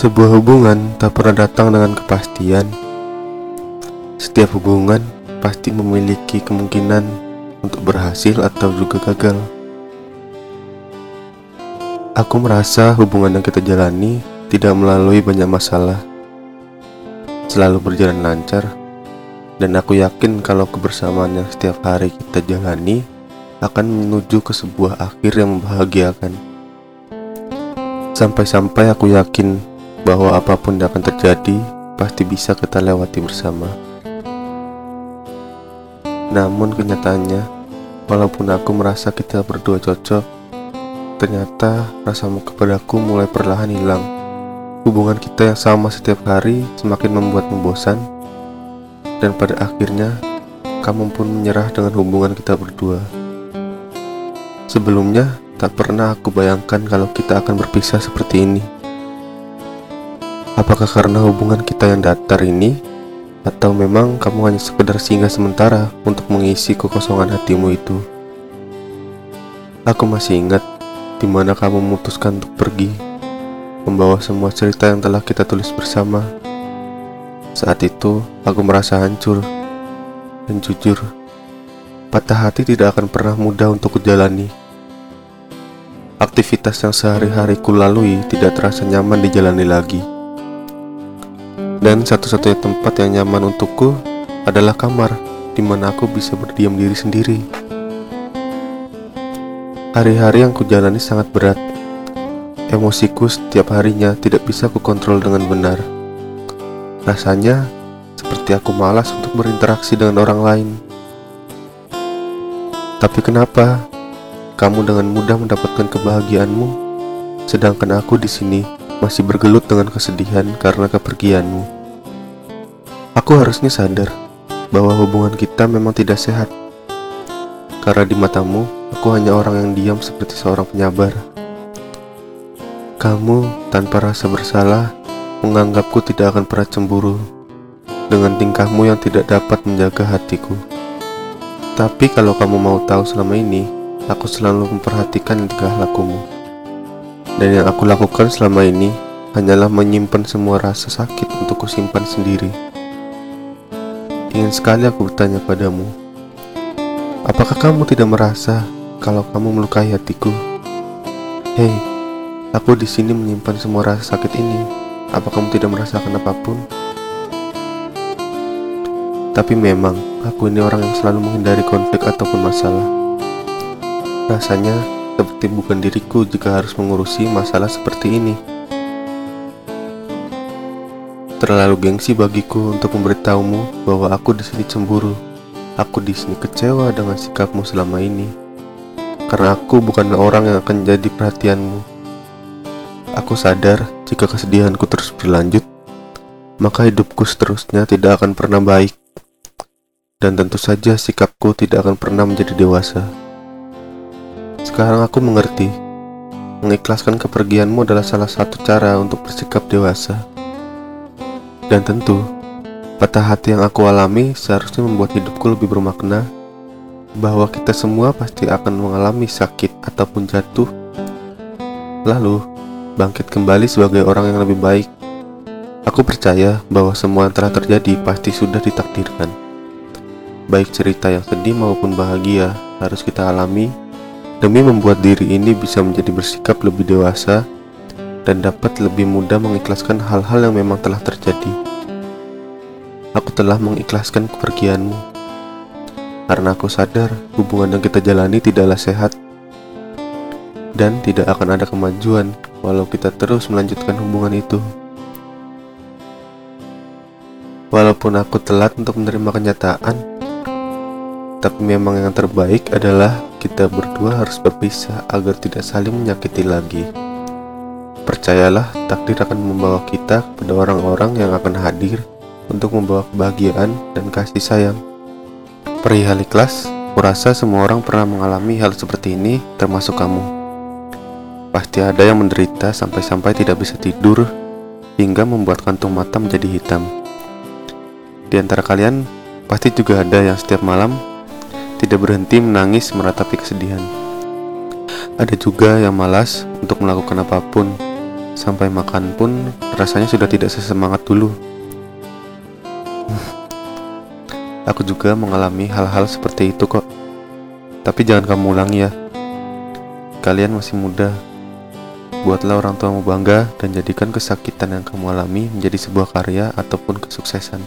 Sebuah hubungan tak pernah datang dengan kepastian. Setiap hubungan pasti memiliki kemungkinan untuk berhasil atau juga gagal. Aku merasa hubungan yang kita jalani tidak melalui banyak masalah, selalu berjalan lancar, dan aku yakin kalau kebersamaan yang setiap hari kita jalani akan menuju ke sebuah akhir yang membahagiakan. Sampai-sampai aku yakin bahwa apa pun yang akan terjadi pasti bisa kita lewati bersama. Namun kenyataannya, walaupun aku merasa kita berdua cocok, ternyata rasamu kepadaku mulai perlahan hilang. Hubungan kita yang sama setiap hari semakin membuat membosan, dan pada akhirnya kamu pun menyerah dengan hubungan kita berdua. Sebelumnya, tak pernah aku bayangkan kalau kita akan berpisah seperti ini. Apakah karena hubungan kita yang datar ini atau memang kamu hanya sekedar singgah sementara untuk mengisi kekosongan hatimu itu? Aku masih ingat di mana kamu memutuskan untuk pergi, membawa semua cerita yang telah kita tulis bersama. Saat itu, aku merasa hancur dan jujur, patah hati tidak akan pernah mudah untuk kujalani. Aktivitas yang sehari-hari ku lalui tidak terasa nyaman dijalani lagi. Dan satu-satunya tempat yang nyaman untukku adalah kamar di mana aku bisa berdiam diri sendiri. Hari-hari yang kujalani sangat berat. Emosiku setiap harinya tidak bisa kukontrol dengan benar. Rasanya seperti aku malas untuk berinteraksi dengan orang lain. Tapi kenapa kamu dengan mudah mendapatkan kebahagiaanmu, sedangkan aku di sini masih bergelut dengan kesedihan karena kepergianmu. Aku harusnya sadar bahwa hubungan kita memang tidak sehat. Karena di matamu, aku hanya orang yang diam seperti seorang penyabar. Kamu tanpa rasa bersalah menganggapku tidak akan pernah cemburu dengan tingkahmu yang tidak dapat menjaga hatiku. Tapi kalau kamu mau tahu selama ini, aku selalu memperhatikan tingkah lakumu. Dan yang aku lakukan selama ini hanyalah menyimpan semua rasa sakit untuk kusimpan sendiri. Ingin sekali aku bertanya padamu, apakah kamu tidak merasa kalau kamu melukai hatiku? Hei, aku di sini menyimpan semua rasa sakit ini. Apa kamu tidak merasakan apa pun? Tapi memang, aku ini orang yang selalu menghindari konflik ataupun masalah. Rasanya seperti bukan diriku jika harus mengurusi masalah seperti ini. Terlalu gengsi bagiku untuk memberitahumu bahwa aku di sini cemburu. Aku di sini kecewa dengan sikapmu selama ini. Karena aku bukanlah orang yang akan jadi perhatianmu. Aku sadar jika kesedihanku terus berlanjut, maka hidupku seterusnya tidak akan pernah baik. Dan tentu saja sikapku tidak akan pernah menjadi dewasa. Sekarang aku mengerti, mengikhlaskan kepergianmu adalah salah satu cara untuk bersikap dewasa. Dan tentu, patah hati yang aku alami seharusnya membuat hidupku lebih bermakna bahwa kita semua pasti akan mengalami sakit ataupun jatuh. Lalu, bangkit kembali sebagai orang yang lebih baik. Aku percaya bahwa semua yang telah terjadi pasti sudah ditakdirkan. Baik cerita yang sedih maupun bahagia harus kita alami demi membuat diri ini bisa menjadi bersikap lebih dewasa dan dapat lebih mudah mengikhlaskan hal-hal yang memang telah terjadi. Aku telah mengikhlaskan kepergianmu karena aku sadar hubungan yang kita jalani tidaklah sehat dan tidak akan ada kemajuan walau kita terus melanjutkan hubungan itu. Walaupun aku telat untuk menerima kenyataan, tapi memang yang terbaik adalah kita berdua harus berpisah agar tidak saling menyakiti lagi. Percayalah takdir akan membawa kita kepada orang-orang yang akan hadir untuk membawa kebahagiaan dan kasih sayang. Perihal ikhlas, kurasa semua orang pernah mengalami hal seperti ini, termasuk kamu. Pasti ada yang menderita sampai-sampai tidak bisa tidur hingga membuat kantung mata menjadi hitam. Di antara kalian, pasti juga ada yang setiap malam tidak berhenti menangis meratapi kesedihan. Ada juga yang malas untuk melakukan apa pun, sampai makan pun rasanya sudah tidak sesemangat dulu. Aku juga mengalami hal-hal seperti itu kok. Tapi jangan kamu ulangi ya. Kalian masih muda. Buatlah orang tuamu bangga dan jadikan kesakitan yang kamu alami menjadi sebuah karya ataupun kesuksesan.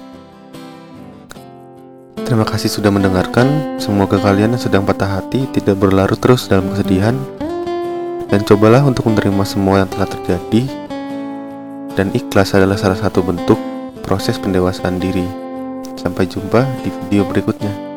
Terima kasih sudah mendengarkan. Semoga kalian yang sedang patah hati tidak berlarut terus dalam kesedihan dan cobalah untuk menerima semua yang telah terjadi dan ikhlas adalah salah satu bentuk proses pendewasaan diri. Sampai jumpa di video berikutnya.